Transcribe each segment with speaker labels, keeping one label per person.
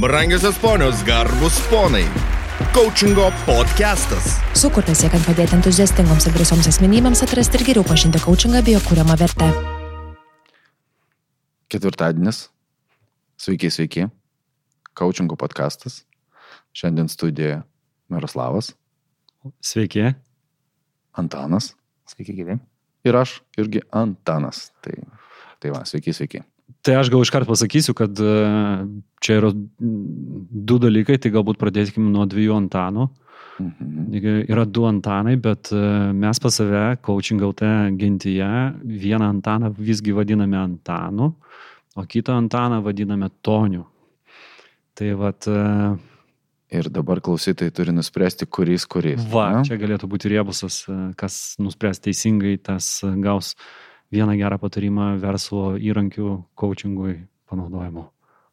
Speaker 1: Brangiosios ponios, garbus ponai. Coachingo podcastas.
Speaker 2: Sukurtas siekiant padėti entuziastingoms ir drąsioms asmenybėms atrasti ir geriau pažinti coachingą bei jo kūriamą vertę.
Speaker 3: Ketvirtadienis. Sveiki, sveiki. Coachingo podcastas. Šiandien studijoje Miroslavas,
Speaker 4: Sveiki.
Speaker 3: Antanas
Speaker 5: Sveiki, gyvi.
Speaker 3: ir aš irgi Antanas. Tai, tai va, sveiki, sveiki.
Speaker 4: Tai aš gal iškart pasakysiu, kad e, čia yra du dalykai, tai galbūt pradėkime nuo dviejų Antanų.
Speaker 3: Mhm.
Speaker 4: Yra du Antanai, bet e, mes pas save, coaching LT gentyje, vieną Antaną visgi vadiname Antanu, o kitą Antaną vadiname Toniu. Tai vad,
Speaker 3: Ir dabar klausytojai turi nuspręsti, kuris kuris.
Speaker 4: va,
Speaker 3: ne?
Speaker 4: čia galėtų būti riebusas, e, kas nuspręs teisingai, tas e, gaus vieną gerą patarimą verslo įrankių coachingui panaudojimo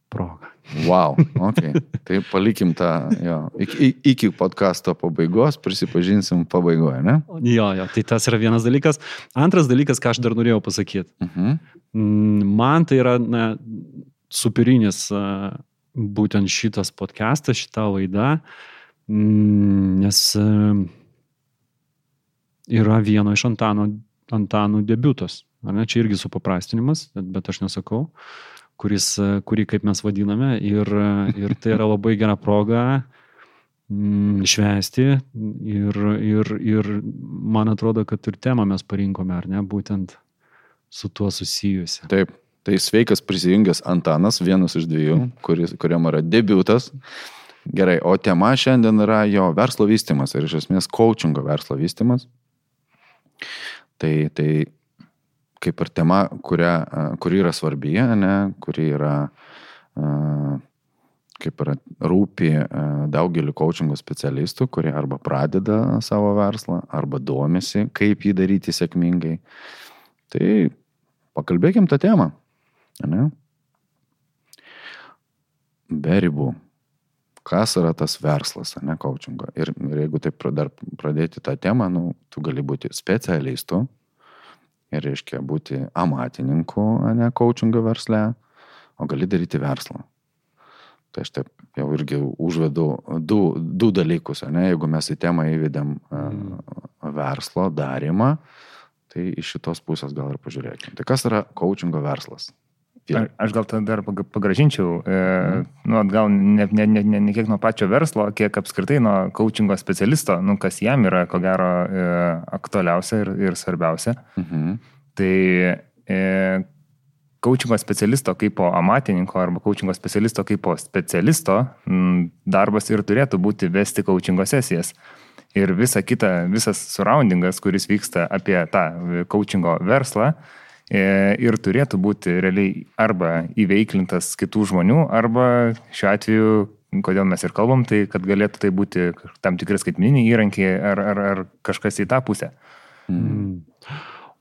Speaker 4: progą.
Speaker 3: Wow, ok. Tai palikim tą, jo, iki, iki podkasto pabaigos, prisipažinsim pabaigoje, ne?
Speaker 4: Jo, jo, tai tas yra vienas dalykas. Antras dalykas, ką aš dar norėjau pasakyti.
Speaker 3: Mhm.
Speaker 4: Mm, Man tai yra na, superinis būtent šitas podcastas, šita laida, mm, nes yra vieno iš Antano, Antanų debutas. Ar ne? Čia irgi supaprastinimas, bet, bet aš nesakau, kuris, kurį kaip mes vadiname. Ir, ir tai yra labai gera proga mm, švesti ir, ir, ir man atrodo, kad ir temą mes parinkome, ar ne, būtent su tuo susijusi.
Speaker 3: Taip, tai sveikas prisijungęs Antanas, vienas iš dviejų, kuris, kuriam yra debutas. Gerai, o tema šiandien yra jo verslo vystimas ir iš esmės coachingo verslo vystimas. Tai, tai kaip ir tema, kuria, kuri yra svarbi, ne, kuri yra, kaip yra rūpi daugeliu coachingo specialistų, kurie arba pradeda savo verslą, arba domisi, kaip jį daryti sėkmingai. Tai pakalbėkim tą temą. Ne? Be ribų. Kas yra tas verslas, ne, coachingo. Ir, ir jeigu taip dar pradėti tą temą, nu, tu gali būti specialistu ir, reiškia, būti amatininku, ne, coachingo versle, o gali daryti verslą. Tai aš taip jau irgi užvedu du, du dalykus, ne, jeigu mes į temą įvedėm mm. verslo darimą, tai iš šitos pusės gal ir pažiūrėkime. Tai kas yra coachingo verslas?
Speaker 5: A- Aš gal tada dar pagražinčiau, e, nu, gal ne, ne, ne, ne, ne kiek nuo pačio verslo, kiek apskritai nuo coachingo specialisto, nu, kas jam yra, ko gero, e, aktualiausia ir, ir svarbiausia.
Speaker 3: Mhm.
Speaker 5: Tai e, coachingo specialisto kaip po amatininko arba coachingo specialisto kaip po specialisto m, darbas ir turėtų būti vesti coachingo sesijas. Ir visa kita, visas surroundingas, kuris vyksta apie tą coachingo verslą, e, ir turėtų būti realiai arba įveiklintas kitų žmonių, arba šiuo atveju, kodėl mes ir kalbam, tai kad galėtų tai būti tam tikras skaitmeniniai įrankiai ar, ar, ar kažkas į tą pusę.
Speaker 4: Mm.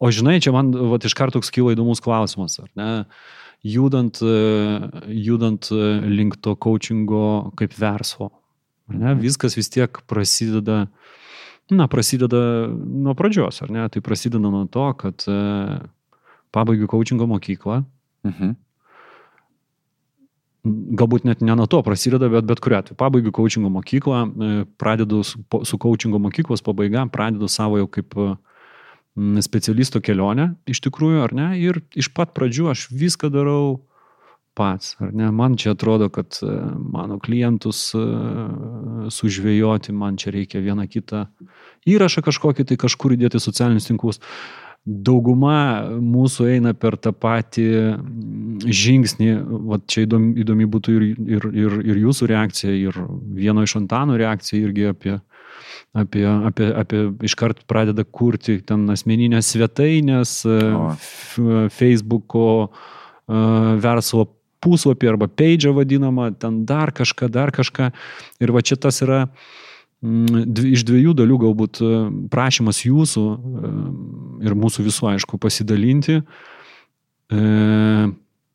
Speaker 4: O žinai, čia man vat, iš karto toks kyla įdomus klausimas, ar ne? Judant, e, judant e, link to coachingo kaip verslo. Ne? Viskas vis tiek prasideda, na, prasideda nuo pradžios, ar ne? Tai prasideda nuo to, kad e, pabaigiu coachingo mokyklą,
Speaker 3: Mhm.
Speaker 4: galbūt net ne nuo to prasideda, bet bet kuriuo atveju. Pabaigiu coachingo mokyklą, e, pradedu su, su coachingo mokyklos pabaiga, pradedu savo jau kaip e, specialisto kelionę, iš tikrųjų, ar ne, ir iš pat pradžių aš viską darau pats, ar ne, man čia atrodo, kad e, mano klientus sužvėjoti, man čia reikia vieną kitą įrašą kažkokį tai kažkur įdėti socialinius tinklus. Dauguma mūsų eina per tą patį žingsnį, va čia įdomi, įdomi būtų ir, ir, ir, ir jūsų reakcija, ir vieno iš Antano reakcija irgi apie, apie, apie, apie iškart pradeda kurti ten asmeninės svetainės, Facebooko verslo puslapį arba page vadinamą, ten dar kažką, dar kažką. Ir va čia tas yra mm, dvi- iš dviejų dalių galbūt e, prašymas jūsų e, ir mūsų visų, aišku, pasidalinti. E,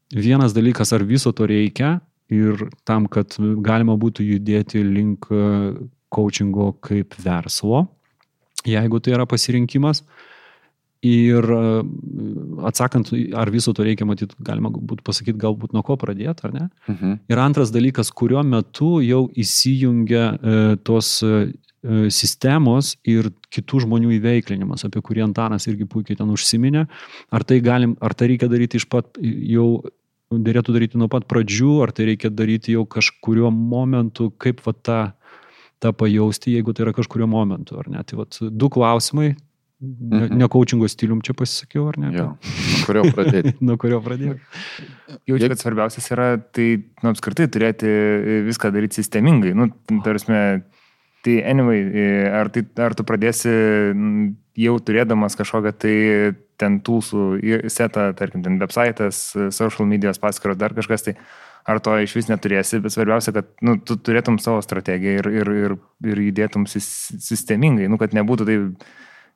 Speaker 4: Vienas dalykas, ar viso to reikia ir tam, kad galima būtų judėti link coachingo kaip verslo, jeigu tai yra pasirinkimas. Ir e, atsakant, ar viso to reikia matyti, galima būtų pasakyti, galbūt nuo ko pradėti, ar ne?
Speaker 3: Mhm.
Speaker 4: Ir antras dalykas, kuriuo metu jau įsijungia e, tos e, sistemos ir kitų žmonių įveiklinimas, apie kurį Antanas irgi puikiai ten užsiminė. Ar tai, galim, ar tai reikia daryti iš pat jau dėlėtų daryti nuo pat pradžių, ar tai reikia daryti jau kažkurio momentu, kaip va tą, tą pajausti, jeigu tai yra kažkurio momentu, ar ne. Tai va du klausimai, ne,
Speaker 3: Mhm.
Speaker 4: ne coachingo stilium čia pasisakiau, ar ne?
Speaker 3: Jo, nuo kurio pradėti.
Speaker 4: Nuo kurio pradėjau.
Speaker 5: Jaučiu, kad svarbiausias yra tai nu, apskritai turėti e, viską daryti sistemingai. Nu, tarsi, tai anyway, e, ar, tai, ar tu pradėsi jau turėdamas kažkokią tai ten tūlsų setą, tarkim, ten websitas, e, social medijos paskiros, dar kažkas, tai ar to iš vis neturėsi, bet svarbiausia, kad nu, tu turėtum savo strategiją ir, ir, ir, ir judėtum sis- sistemingai, nu, kad nebūtų tai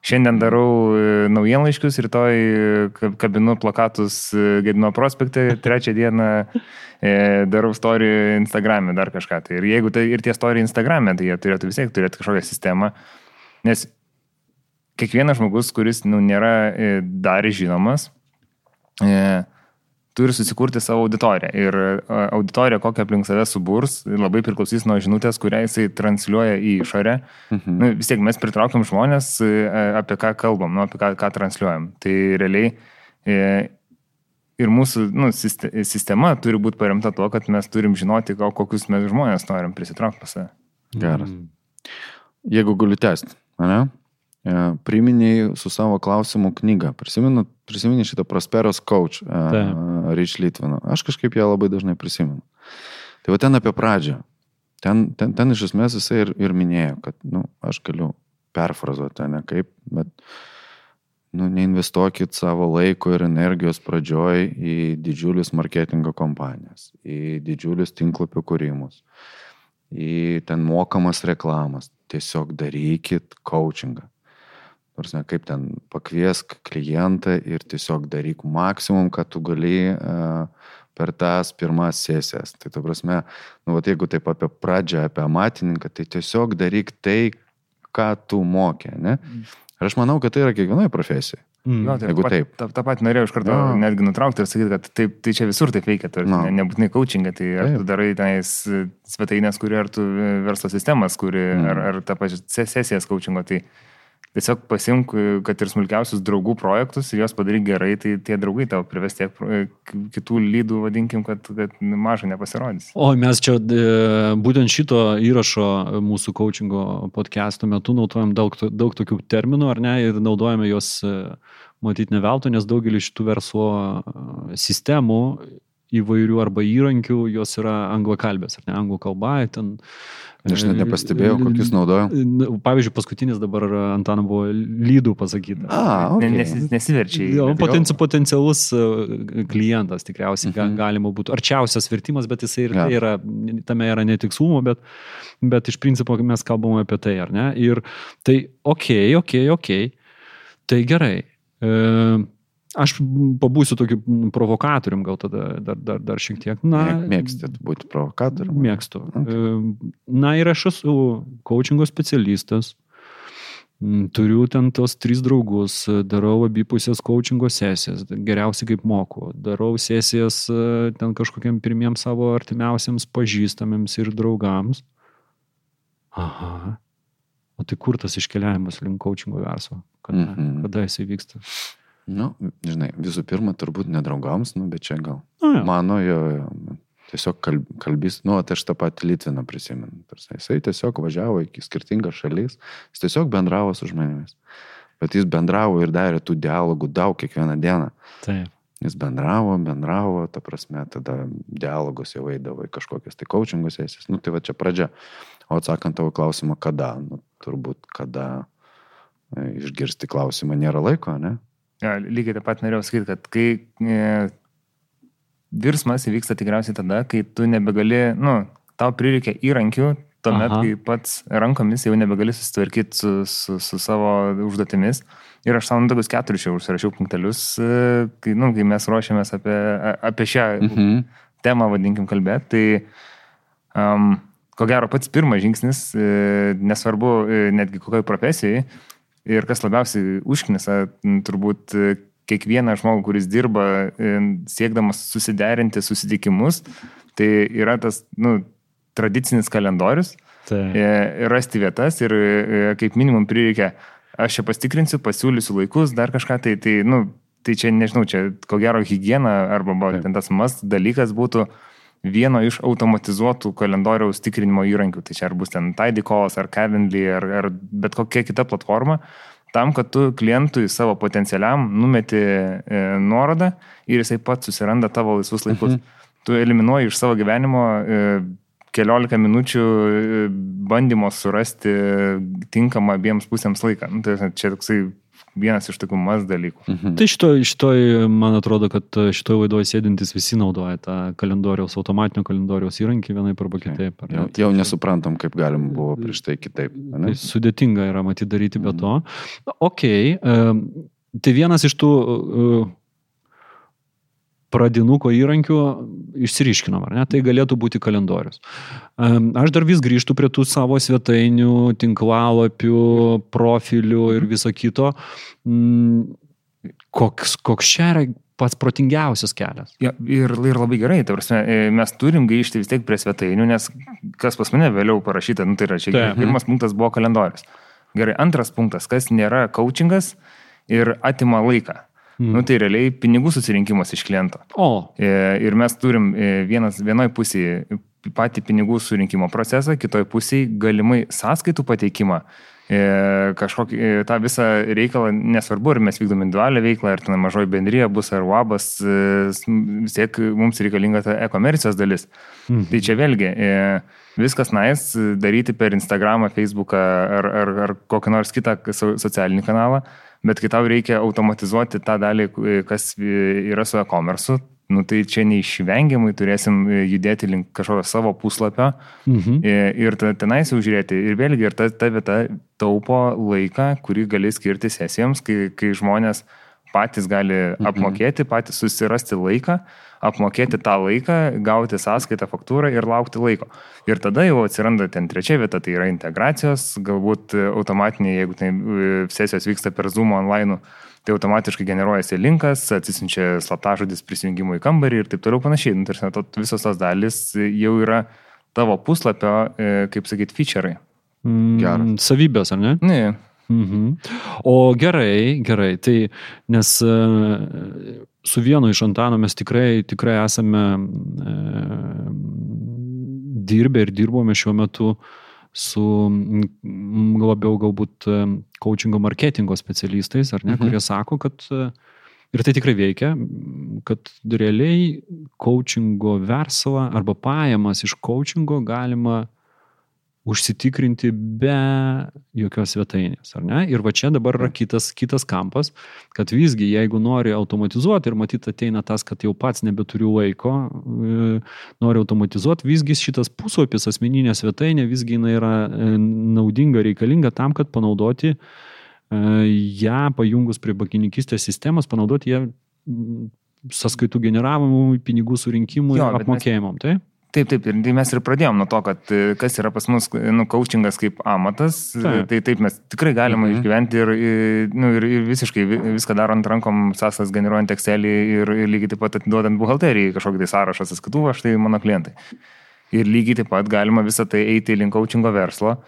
Speaker 5: Šiandien darau e, naujienlaiškius, rytoj e, ka- kabinu plakatus e, Gedino prospekte, trečią dieną darau story Instagram'e, dar kažką. Tai ir jeigu tai ir tie story Instagram'e, tai jie turėtų vis tiek turėti kažkokią sistemą, nes kiekvienas žmogus, kuris nu, nėra dar žinomas, e, turi susikurti savo auditoriją. Ir e, auditorija, kokią aplink save suburs, labai priklausys nuo žinutės, kurią jisai transliuoja į išorę.
Speaker 3: Mhm.
Speaker 5: Nu, vis tiek mes pritraukiam žmonės, e, apie ką kalbam, nu, apie ką, ką transliuojam. Tai realiai e, ir mūsų nu, siste- sistema turi būti paremta tuo, kad mes turim žinoti, ko- kokius mes žmonės norim prisitraukti pas save.
Speaker 3: Geras. Jeigu galiu tęsti, ne? E, Priminėjai su savo klausimu knygą. Prisimenu, prisimeni šitą Prosperos coach,
Speaker 4: Taip.
Speaker 3: Ryč Litvino. Aš kažkaip ją labai dažnai prisimenu. Tai va ten apie pradžią. Ten, ten, ten iš esmės jisai ir, ir minėjo, kad, na, nu, aš galiu perfrazuoti, ne kaip, bet, nu, neinvestuokit savo laiko ir energijos pradžioj į didžiulius marketingo kompanijas, į didžiulius tinklapių kūrimus, į ten mokamas reklamas. Tiesiog darykit coachingą. Nors ne kaip ten pakviesk klientą ir tiesiog daryk maksimum, kad tu gali uh, per tas pirmas sesijas. Tai ta prasme, nu, vat, jeigu taip apie pradžią, apie amatininką, tai tiesiog daryk tai, ką tu mokė. Ne? Ir aš manau, kad tai yra kiekvienoje profesijoje.
Speaker 4: Mm.
Speaker 5: Nu, tai
Speaker 3: Jeigu
Speaker 5: tą pat-
Speaker 3: taip.
Speaker 5: tą, tą patį norėjau iš karto
Speaker 3: Jo.
Speaker 5: netgi nutraukti ir sakyti, kad taip, tai čia visur taip veikia, tai
Speaker 3: Nu.
Speaker 5: ne, nebūtinai coachingą, tai ar
Speaker 3: Taip.
Speaker 5: tu darai tenais svetainės, kuri, ar tu e, verslo sistemas, kuri,
Speaker 3: Mm.
Speaker 5: ar, ar tą pačią se- sesijas coachingo, tai tiesiog pasimk, e, kad ir smulkiausius draugų projektus ir juos padaryk gerai, tai tie draugai tau prives tiek e, kitų lydų, vadinkim, kad, kad mažai nepasirodys.
Speaker 4: O mes čia e, būtent šito įrašo e, mūsų coachingo podcast'o metu naudojam daug, daug tokių terminų, ar ne, ir naudojame juos matyti ne veltui, nes daugelis šitų verslo e, sistemų įvairių arba įrankių, jos yra anglakalbės, ar ne, anglų kalba, ten.
Speaker 3: Aš net nepastebėjau, kokius naudoju.
Speaker 4: Na, Pavyzdžiui, paskutinis dabar Antano buvo lydų pasakyta.
Speaker 3: A, okay.
Speaker 5: nesi, nesiverčiai.
Speaker 4: Jo, potenci, potencialus e, klientas tikriausiai ga,
Speaker 3: Mhm.
Speaker 4: galima būtų. Arčiausias vertimas, bet jisai ir
Speaker 3: Jo.
Speaker 4: tai yra, tame yra netikslumo, bet, bet iš principo mes kalbame apie tai, ar ne? Ir tai, okei, okay, okei, okay, okei, okay. tai gerai. E, aš pabūsiu tokiu provokatorium gal tada dar, dar, dar šiek tiek. Na,
Speaker 3: Mėg- Mėgstat būti provokatoriumi.
Speaker 4: Mėgstu. E, Na ir aš esu coachingo specialistas. Mm, Turiu ten tos trys draugus, darau abipusės coachingo sesijas, geriausiai kaip moku. Darau sesijas e, ten kažkokiam pirmiems savo artimiausiams pažįstamiems ir draugams. Aha. O tai kur tas iškeliavimas link coachingo verslo? Kada,
Speaker 3: Mhm.
Speaker 4: kada jisai vyksta?
Speaker 3: Nu, žinai, visų pirma, turbūt nedraugams, nu, bet čia gal.
Speaker 4: Na, jo.
Speaker 3: Mano jo, jo tiesiog kalb, kalbys, nu, tai aš tą patį Litviną prisimenu. Jisai tiesiog važiavo į skirtingas šalis, jis tiesiog bendravo su žmonėmis. Bet jis bendravo ir darė tų dialogų daug kiekvieną dieną.
Speaker 4: Taip.
Speaker 3: Jis bendravo, bendravo, ta prasme, tada dialogus jau eidavo į kažkokias tai coachingų sesijas. Nu, tai va čia pradžia. O atsakant tavo klausimą, kada? Nu, turbūt kada e, išgirsti klausimą nėra laiko, ne?
Speaker 5: Ja, lygiai taip pat norėjau sakyti, kad kai e, virsmas įvyksta tikriausiai tada, kai tu nebegali, nu, tau prireikia įrankių, tuomet,
Speaker 4: Aha.
Speaker 5: kai pats rankomis jau nebegali susitvarkyti su, su, su savo užduotimis. Ir aš savo tokius keturis čia užsirašiau punktelius, e, kai, nu, kai mes ruošiamės apie, apie šią
Speaker 3: Mhm.
Speaker 5: temą, vadinkim, kalbėti. Tai um, ko gero pats pirmas žingsnis, e, nesvarbu e, netgi kokioj profesijai, ir kas labiausiai užknisa, turbūt e, kiekvieną žmogų, kuris dirba e, siekdamas susiderinti susitikimus, tai yra tas nu, tradicinis kalendorius,
Speaker 4: Tai.
Speaker 5: rasti vietas ir kaip minimum prireikia, aš čia pastikrinsiu, pasiūlysiu laikus, dar kažką, tai, tai, nu, tai čia nežinau, čia ko gero hygiena arba ten tas mas dalykas būtų vieno iš automatizuotų kalendoriaus tikrinimo įrankių. Tai čia ar bus ten Tidicalls, ar Calendly, ar, ar bet kokia kita platforma, tam, kad tu klientui savo potencialiam numeti e, nuorodą ir jisai pats susiranda tavo laisvus laikus. Mhm. Tu eliminuoji iš savo gyvenimo e, keliolika minučių e, bandymo surasti tinkamą abiems pusėms laiką. Nu, tai čia toksai vienas iš tokių mas dalykų.
Speaker 3: Mhm.
Speaker 4: Tai šitoj, šitoj, man atrodo, kad šitoj laidoje sėdintis visi naudoja tą kalendoriaus, automatinio kalendoriaus įrankį vienaip arba kitaip. ar ne?
Speaker 3: Jau, jau nesuprantam, kaip galim buvo prieš tai kitaip.
Speaker 4: Tai
Speaker 3: ane?
Speaker 4: sudėtinga yra matyti daryti be to. Ok, tai vienas iš tų e, pradinuko įrankių išsiriškinom, ar ne? Tai galėtų būti kalendorius. Em, Aš dar vis grįžtu prie tų savo svetainių, tinklalapių, profilių ir viso kito. Mm, Koks, koks čia yra pats protingiausias kelias?
Speaker 5: Ja, ir, ir labai gerai, prasme, e, mes turim grįžti vis tiek prie svetainių, nes kas pas mane vėliau parašyta, nu, tai yra čia
Speaker 4: Taip.
Speaker 5: pirmas punktas buvo kalendorius. Gerai, antras punktas, kas nėra coachingas ir atima laiką. Mm. Nu, tai realiai pinigų susirinkimas iš kliento.
Speaker 4: O,
Speaker 5: E, Ir mes turim e, vienas, vienoj pusėje patį pinigų surinkimo procesą, kitoj pusėje galimai sąskaitų pateikimą. E, Kažkokį tą visą reikalą, nesvarbu, ar mes vykdom individualią veiklą, ar ten mažoji bendryje bus, ar UABas, e, s- vis tiek mums reikalinga ta e-komercijos dalis. Mhm. Tai čia vėlgi, viskas nais daryti per Instagramą, Facebooką ar, ar, ar kokį nors kitą so- socialinį kanalą, bet kai tau reikia automatizuoti tą dalį, e, kas e, yra su e-commerce, nu, tai čia neišvengiamai turėsim e, judėti link kažkokio savo puslapio
Speaker 4: mhm.
Speaker 5: ir tenais jau žiūrėti. Ir vėlgi, ir ta, ta vieta taupo laiką, kurį gali skirti sesijoms, kai, kai žmonės patys gali apmokėti, patys susirasti laiką, apmokėti tą laiką, gauti sąskaitą, faktūrą ir laukti laiko. Ir tada jau atsiranda ten trečia vieta, tai yra integracijos, galbūt automatiniai, jeigu tai e, sesijos vyksta per Zoom online, tai automatiškai generuojasi linkas, atsisinčia slaptažodis prisijungimo į kambarį ir taip toliau panašiai. Nu, tarsi, to, visos tos dalis jau yra tavo puslapio, e, kaip sakyti, feature'ai.
Speaker 4: Mm,
Speaker 3: Geras.
Speaker 4: Savybės, ar ne?
Speaker 5: Ne,
Speaker 4: Mhm. O gerai, gerai, tai nes e, su vienu iš Antano mes tikrai, tikrai esame e, dirbę ir dirbome šiuo metu su labiau galbūt e, coachingo marketingo specialistais, ar ne,
Speaker 3: Mhm.
Speaker 4: kurie sako, kad e, ir tai tikrai veikia, kad realiai coachingo verslą arba pajamas iš coachingo galima užsitikrinti be jokios svetainės, ar ne? Ir va čia dabar yra kitas, kitas kampas, kad visgi jeigu nori automatizuoti ir matyti ateina tas, kad jau pats nebeturiu laiko, e, nori automatizuoti, visgi šitas puslapis, asmeninė svetainė, visgi jinai yra e, naudinga, reikalinga tam, kad panaudoti e, ją pajungus prie bankininkistės sistemos, panaudoti ją sąskaitų generavimui, pinigų surinkimui,
Speaker 5: Jo, bet mes-
Speaker 4: apmokėjimam. Taip?
Speaker 5: Taip, ir tai mes ir pradėjom nuo to, kad e, kas yra pas mus, nu, coachingas kaip amatas,
Speaker 4: Taip.
Speaker 5: taip. tai taip mes tikrai galime
Speaker 3: Mhm.
Speaker 5: išgyventi ir, nu, ir, ir visiškai vi- viską darant rankom, sąsas generuojant Excelį ir, ir lygiai taip pat atiduodant buhalterijai kažkokį tai sąrašą sąskaitų, aš tai mano klientai. Ir lygiai taip pat galima visą tai eiti link coachingo verslo,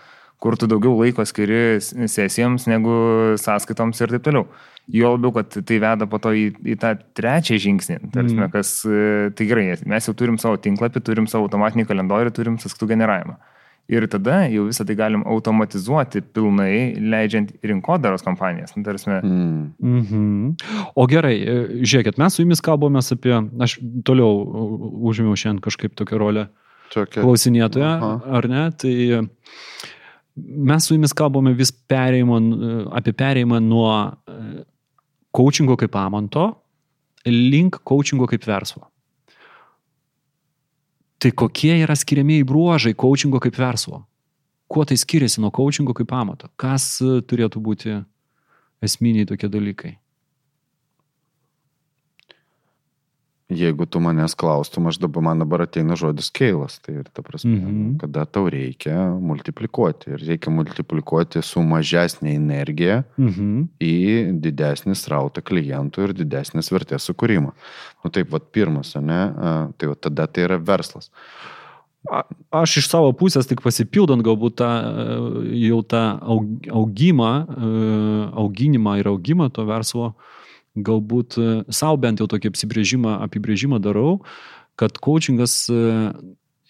Speaker 5: kur tu daugiau laiko skiri sesijoms negu sąskaitoms ir taip toliau. Jo labiau, kad tai veda po to į, į tą trečią žingsnį. Tarsi,
Speaker 4: Mm.
Speaker 5: kas, e, tai gerai, mes jau turim savo tinklapį, turim savo automatinį kalendorių, turim sąskaitų generavimą. Ir tada jau visą tai galim automatizuoti pilnai, leidžiant rinkodaros kompanijas. Nu, tarsi,
Speaker 3: Mm.
Speaker 4: Mhm. O gerai, e, žiūrėkit, mes su jumis kalbamės apie, aš toliau užėmiau šiandien kažkaip tokią rolę
Speaker 3: Tokia.
Speaker 4: klausinėtoje,
Speaker 3: Aha.
Speaker 4: ar ne? Tai e, mes su jumis kalbame vis perėjimo, apie perėjimą nuo coachingo kaip amanto link coachingo kaip verslo. Tai kokie yra skiriamieji bruožai coachingo kaip verslo? Kuo tai skiriasi nuo coachingo kaip amato? Kas turėtų būti esminiai tokie dalykai?
Speaker 3: Jeigu tu manęs klaustum, aš dabar, man dabar ateina žodis keilas. Tai ir ta prasme,
Speaker 4: Mhm.
Speaker 3: mhm. kada tau reikia multiplikuoti. Ir reikia multiplikuoti su mažesnė energija
Speaker 4: Mhm.
Speaker 3: į didesnį srautą klientų ir didesnės vertės sukūrimą. Nu taip, vad pirmas, ne? Tai va tada tai yra verslas.
Speaker 4: A- Aš iš savo pusės tik pasipildant galbūt tą, e, jau tą aug- augimą, e, auginimą ir augimą to verslo, galbūt e, savo bent jau tokį apsibrėžimą, apibrėžimą darau, kad coachingas e,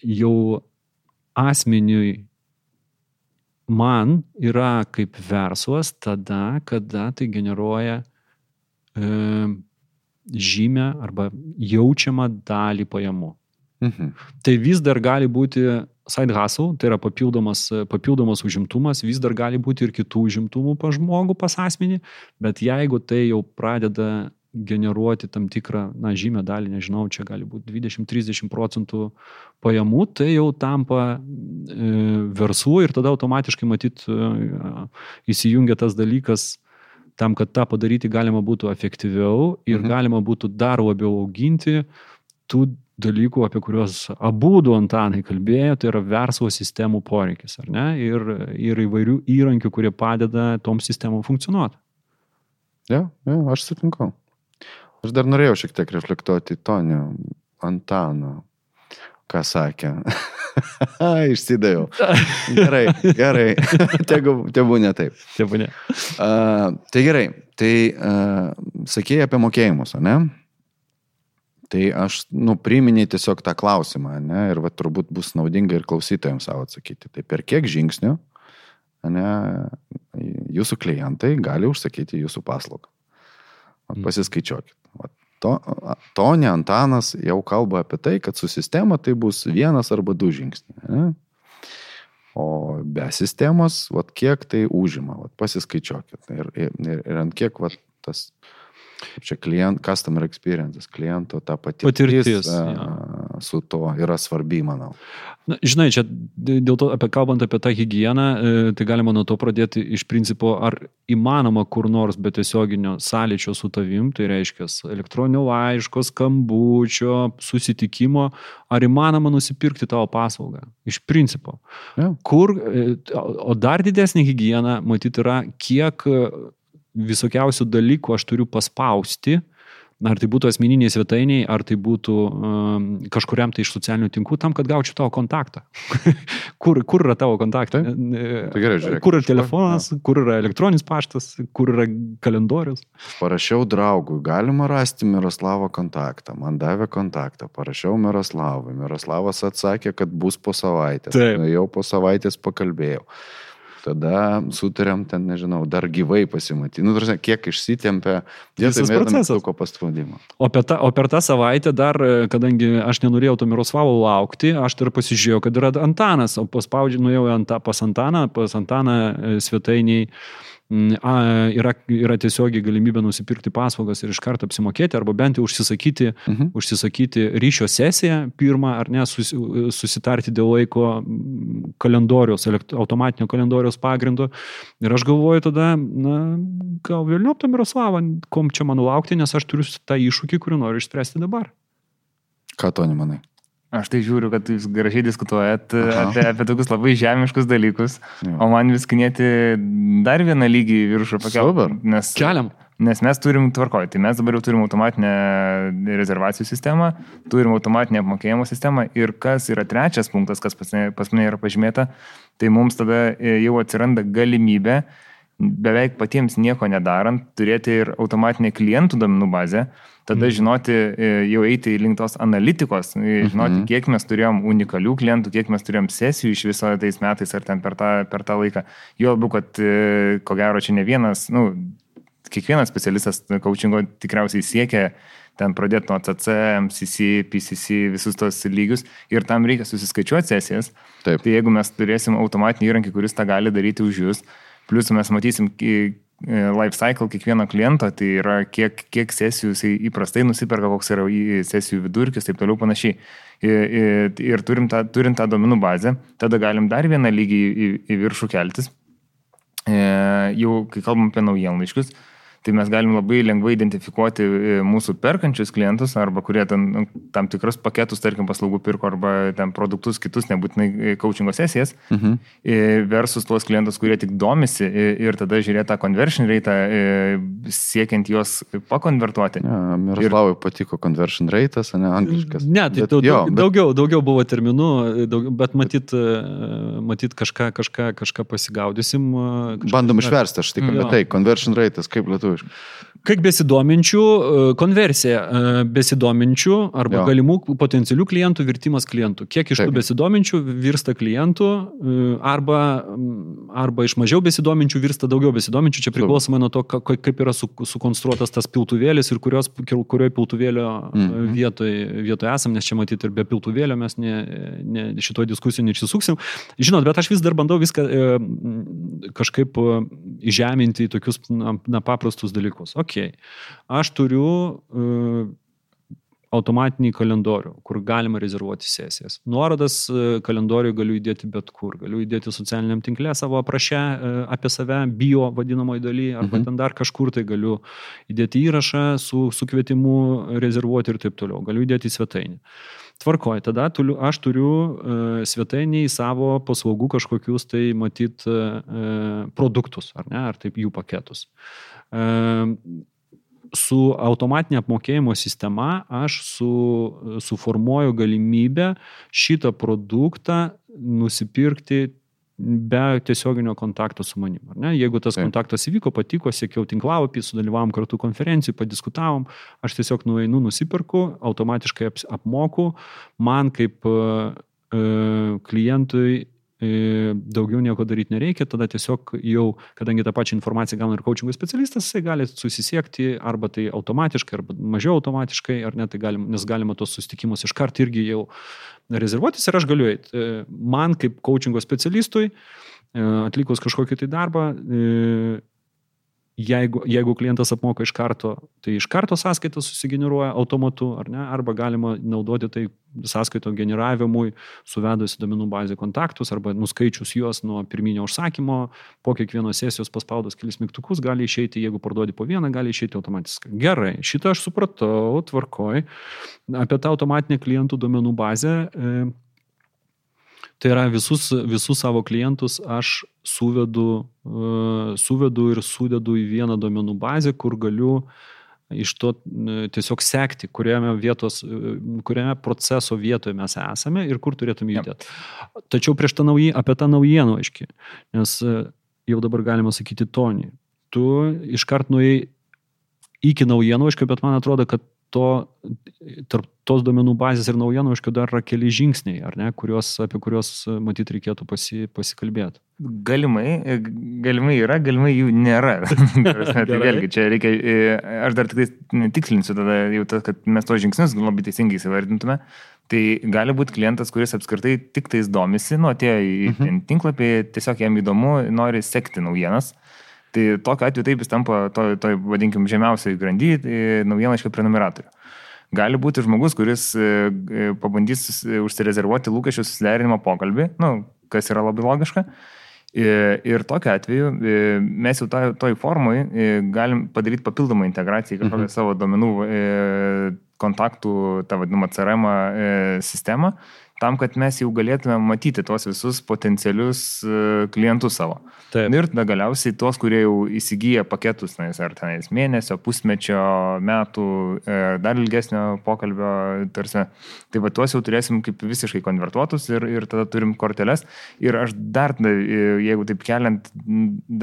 Speaker 4: jau asmeniui man yra kaip verslas tada, kada tai generuoja e, žymę arba jaučiamą dalį pajamų.
Speaker 3: Mhm.
Speaker 4: Tai vis dar gali būti side hustle, tai yra papildomas, papildomas užimtumas, vis dar gali būti ir kitų užimtumų pa žmogų, pas asmenį, bet jeigu tai jau pradeda generuoti tam tikrą, na, žymę dalį, nežinau, čia gali būti 20-30 procentų pajamų, tai jau tampa e, verslu ir tada automatiškai matyt e, įsijungia tas dalykas tam, kad tą padaryti galima būtų efektyviau ir
Speaker 3: Mhm.
Speaker 4: galima būtų dar labiau auginti tų dalykų, apie kuriuos abu du Antanai kalbėjo, tai yra verslo sistemų poreikis, ar ne? Ir, ir įvairių įrankių, kurie padeda tom sistemom funkcionuoti.
Speaker 3: Ja, ja, aš sutinku. Aš dar norėjau šiek tiek reflektuoti į Tonį Antaną. Ką sakė? Išsidaviau. Gerai, gerai. Tegu, tegu ne taip.
Speaker 4: Taip, ne?
Speaker 3: Uh, tai gerai, tai uh, sakėjai apie mokėjimus, ne? Tai aš, nu, priminėjai tiesiog tą klausimą, ne? Ir va turbūt bus naudinga ir klausytojams savo atsakyti. Tai per kiek žingsnių, ne, jūsų klientai gali užsakyti jūsų paslaugą? Vat Pasiskaičiuokit. Vat To, Tonė Antanas jau kalba apie tai, kad su sistema tai bus vienas arba du žingsniai. Ne? O be sistemos, vat, kiek tai užima, vat, pasiskaičiuokit. Ir, ir, ir, ant kiek vat, tas, kaip čia klient, customer experience, kliento ta patirtis,
Speaker 4: Patirtis,
Speaker 3: a, su to yra svarbi, manau.
Speaker 4: Na, žinai, čia dėl to, apie, kalbant apie tą higieną, e, tai galima nuo to pradėti iš principo, ar įmanoma kur nors be tiesioginio sąlyčio su tavim, tai reiškia elektroninio laiško, skambučio, susitikimo, ar įmanoma nusipirkti tavo paslaugą. Iš principo.
Speaker 3: Ja.
Speaker 4: Kur, e, o dar didesnė higiena, matyt, yra, kiek visokiausių dalykų aš turiu paspausti, ar tai būtų asmeniniai svetainiai, ar tai būtų um, kažkuriam tai iš socialinių tinklų, tam, kad gaučiau tavo kontaktą. kur, kur yra tavo kontaktai?
Speaker 3: Tai gerai, žiūrėk.
Speaker 4: Kur yra telefonas, kur yra elektroninis paštas, kur yra kalendorius.
Speaker 3: Parašiau draugui, galima rasti Miroslavo kontaktą. Man davė kontaktą. Parašiau Miroslavui. Miroslavas atsakė, kad bus po savaitės.
Speaker 4: Taip.
Speaker 3: Jau po savaitės pakalbėjau. Tada sutarėm ten, nežinau, dar gyvai pasimatyti. Nu, tarsi, kiek išsitempė
Speaker 4: Visas procesas.
Speaker 3: ko paspaudimo.
Speaker 4: O, tą, o per tą savaitę dar, e, kadangi aš nenorėjau to Miroslavo laukti, aš dar pasižiūrėjau, kad yra Antanas, o paspaudžiu, nuėjau anta, pas Antaną, pas Antaną e, svetainiai. Mm, A, yra, yra tiesiogiai galimybė nusipirkti paslaugas ir iš karto apsimokėti, arba bent jau užsisakyti,
Speaker 3: Mhm.
Speaker 4: užsisakyti ryšio sesiją pirmą, ar ne, sus, susitarti dėl laiko mm, kalendoriaus, automatinio kalendoriaus pagrindo. Ir aš galvoju tada, na, gal vėliau to Miroslavą, kom čia man laukti, nes aš turiu tą iššūkį, kurį noriu išspręsti dabar.
Speaker 3: Ką to nemanai?
Speaker 5: Aš tai žiūriu, kad jūs gražiai diskutuojat
Speaker 3: Aha.
Speaker 5: apie, apie tokius labai žemiškus dalykus,
Speaker 3: Jo.
Speaker 5: o man vis kinėti dar vieną lygį viršų pakelti. Nes,
Speaker 4: Keliam.
Speaker 5: nes mes turim tvarkoj, tai mes dabar jau turim automatinę rezervacijų sistemą, turim automatinę apmokėjimo sistemą ir kas yra trečias punktas, kas pas mane, yra pažymėta, tai mums tada e, jau atsiranda galimybė beveik patiems nieko nedarant, turėti ir automatinę klientų domenų bazę, tada žinoti, e, jau eiti link tos analitikos, e, žinoti,
Speaker 3: Mhm.
Speaker 5: kiek mes turėjom unikalių klientų, kiek mes turėjom sesijų iš viso tais metais ar ten per tą, per tą laiką. Jo labiau, kad e, ko gero čia ne vienas, nu, kiekvienas specialistas coachingo tikriausiai siekia ten pradėti nuo CC, MCC, PCC, visus tos lygius ir tam reikia susiskaičiuoti sesijas.
Speaker 3: Taip.
Speaker 5: Tai jeigu mes turėsim automatinį įrankį, kuris tą gali daryti už jūs, plus mes matysim e, life cycle kiekvieno kliento, tai yra kiek, kiek sesijų jisai įprastai nusiperka, koks yra sesijų vidurkis, taip toliau panašiai. Ir, ir, turim tą, turint tą domenų bazę, tada galim dar vieną lygį į, į viršų keltis. E, jau kai kalbam apie naujienlaiškius, tai mes galim labai lengvai identifikuoti e, mūsų perkančius klientus arba kurie ten nu, tam tikrus paketus, tarkim, paslaugų pirko arba ten produktus kitus, nebūtinai coachingo sesijas,
Speaker 3: Mhm.
Speaker 5: e, versus tuos klientus, kurie tik domisi e, ir tada žiūrėti tą conversion rate, e, siekiant juos pakonvertuoti.
Speaker 3: Ja, Miroslavui patiko conversion rate'as, ne angliškas.
Speaker 4: Ne, tai
Speaker 3: Bet
Speaker 4: daug,
Speaker 3: jo, bet-
Speaker 4: daugiau, daugiau buvo terminų, daug, bet matyt, e, matyt kažką, kažką, kažką pasigaudysim. e, kažką-
Speaker 3: Bandom išversti, aš tik
Speaker 4: Jo.
Speaker 3: apie tai, conversion rate'as, kaip lietuviškai.
Speaker 4: Kiek besidominčių, e, konversija e, besidominčių arba
Speaker 3: Jo.
Speaker 4: galimų potencialių klientų virtimas klientų. Kiek iš tų
Speaker 3: Taip.
Speaker 4: besidominčių virsta klientų e, arba, mm, arba iš mažiau besidominčių virsta daugiau besidominčių. Čia priklausomai nuo to, ka- ka- kaip yra su- sukonstruotas tas piltuvėlis ir kurios, kurioje piltuvėlio
Speaker 3: Mhm.
Speaker 4: vietoje vietoj esam, nes čia matyti ir be piltuvėlio mes ne, ne, šitoje diskusijoje neišsisuksim. Žinot, bet aš vis dar bandau viską kažkaip įžeminti į tokius na, na, paprastus dalykus. Ok, aš turiu e, automatinį kalendorių, kur galima rezervuoti sesijas. Nuorodas e, kalendoriui galiu įdėti bet kur. Galiu įdėti socialiniam tinklė savo aprašę e, apie save, bio vadinamoji daly, arba
Speaker 3: Mhm.
Speaker 4: ten dar kažkur tai galiu įdėti įrašą su, su kvietimu rezervuoti ir taip toliau. Galiu įdėti į svetainę. Tvarkoju, tada tuliu, aš turiu e, svetainį į savo paslaugų kažkokius tai matyt e, produktus, ar ne, ar taip jų paketus. Su automatinė apmokėjimo sistema aš su, suformuoju galimybę šitą produktą nusipirkti be tiesioginio kontakto su manim. Ne? Jeigu tas
Speaker 3: Taip.
Speaker 4: kontaktas įvyko, patiko, sėkiau tinklalapį, sudalyvavom kartu konferencijų, padiskutavom, aš tiesiog nueinu, nusipirku, automatiškai apmoku, man kaip e, e, klientui daugiau nieko daryti nereikia, tada tiesiog jau, kadangi tą pačią informaciją gauna ir coaching specialistas, jisai gali susisiekti arba tai automatiškai, arba mažiau automatiškai, ar ne, tai galim, nes galima tos susitikimus iš karto irgi jau rezervuotis ir aš galiu eiti. E, Man kaip coaching specialistui, e, atlikus kažkokį tai darbą, e, jeigu, jeigu klientas apmoka iš karto, tai iš karto sąskaita susigeneruoja automatu, ar ne, arba galima naudoti tai sąskaito generavimui, suvedus į domenų bazę kontaktus arba nuskaičius juos nuo pirminio užsakymo, po kiekvienos sesijos paspaudus kelis mygtukus gali išeiti, jeigu parduodi po vieną, gali išeiti automatiškai. Gerai, šitą aš supratau, tvarkoj. Apie tą automatinę klientų domenų bazę. E, Tai yra visus, visus savo klientus aš suvedu, e, suvedu ir sudedu į vieną domenų bazę, kur galiu iš to e, tiesiog sekti, kuriame, vietos, e, kuriame proceso vietoje mes esame ir kur turėtume judėti. Tačiau prieš tą nauji, apie tą naujieną, aiškiai, nes jau dabar galima sakyti Tony, tu iškart nuėjai iki naujienų, aišku, bet man atrodo, kad to, tarp tos duomenų bazės ir naujienų, aišku, dar yra keli žingsniai, ar ne, kuriuos, apie kuriuos matyt reikėtų pasi, pasikalbėti.
Speaker 5: Galimai, galimai yra, galimai jų nėra. Tai vėlgi, čia reikia, e, aš dar tik tikslinsiu tada jau tas, kad mes tos žingsnius labai teisingai įsivardintume. Tai gali būti klientas, kuris apskritai tik tais domisi, nu atėjo į mhm. tinklapį, tiesiog jam įdomu, nori sekti naujienas. Tai tokiu atveju taip jis tampa to, to vadinkim, žemiausiai grandy e, naujienaiškai prenumeratorių. Gali būti žmogus, kuris e, e, pabandys užsirezervuoti lūkesčių susiderinimo pokalbį, nu, kas yra labai logiška. Ir, tokiu atveju mes jau toj, toj formui galim padaryti papildomą integraciją į kažkokią
Speaker 3: Mhm.
Speaker 5: savo domenų kontaktų, tą vadinamą CRM sistemą, tam, kad mes jau galėtume matyti tuos visus potencialius e, klientus savo.
Speaker 4: Taip.
Speaker 5: Ir tada galiausiai tuos, kurie jau įsigyja paketus, na, ar tenais mėnesio, pusmečio, metų, e, dar ilgesnio pokalbio, tarsi, tai va tuos jau turėsim kaip visiškai konvertuotus ir, ir tada turim korteles. Ir aš dar, e, jeigu taip keliant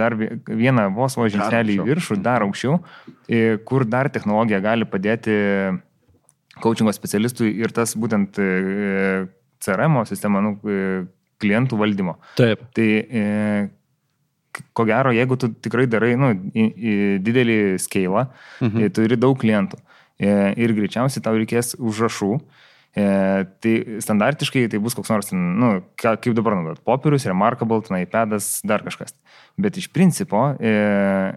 Speaker 5: dar vie- vieną vos vos žingsnelį į viršų, dar aukščiau, kur dar technologija gali padėti coachingo specialistui ir tas būtent CRM sistema, nu, e, klientų valdymo.
Speaker 4: Taip.
Speaker 5: Tai e, ko gero, jeigu tu tikrai darai nu, didelį scalą,
Speaker 3: Mhm.
Speaker 5: mhm. turi daug klientų e, ir greičiausiai tau reikės užrašų, e, tai standartiškai tai bus koks nors, nu, ką, kaip dabar naudot, popierius, remarkable, ten iPadas, dar kažkas. Bet iš principo e,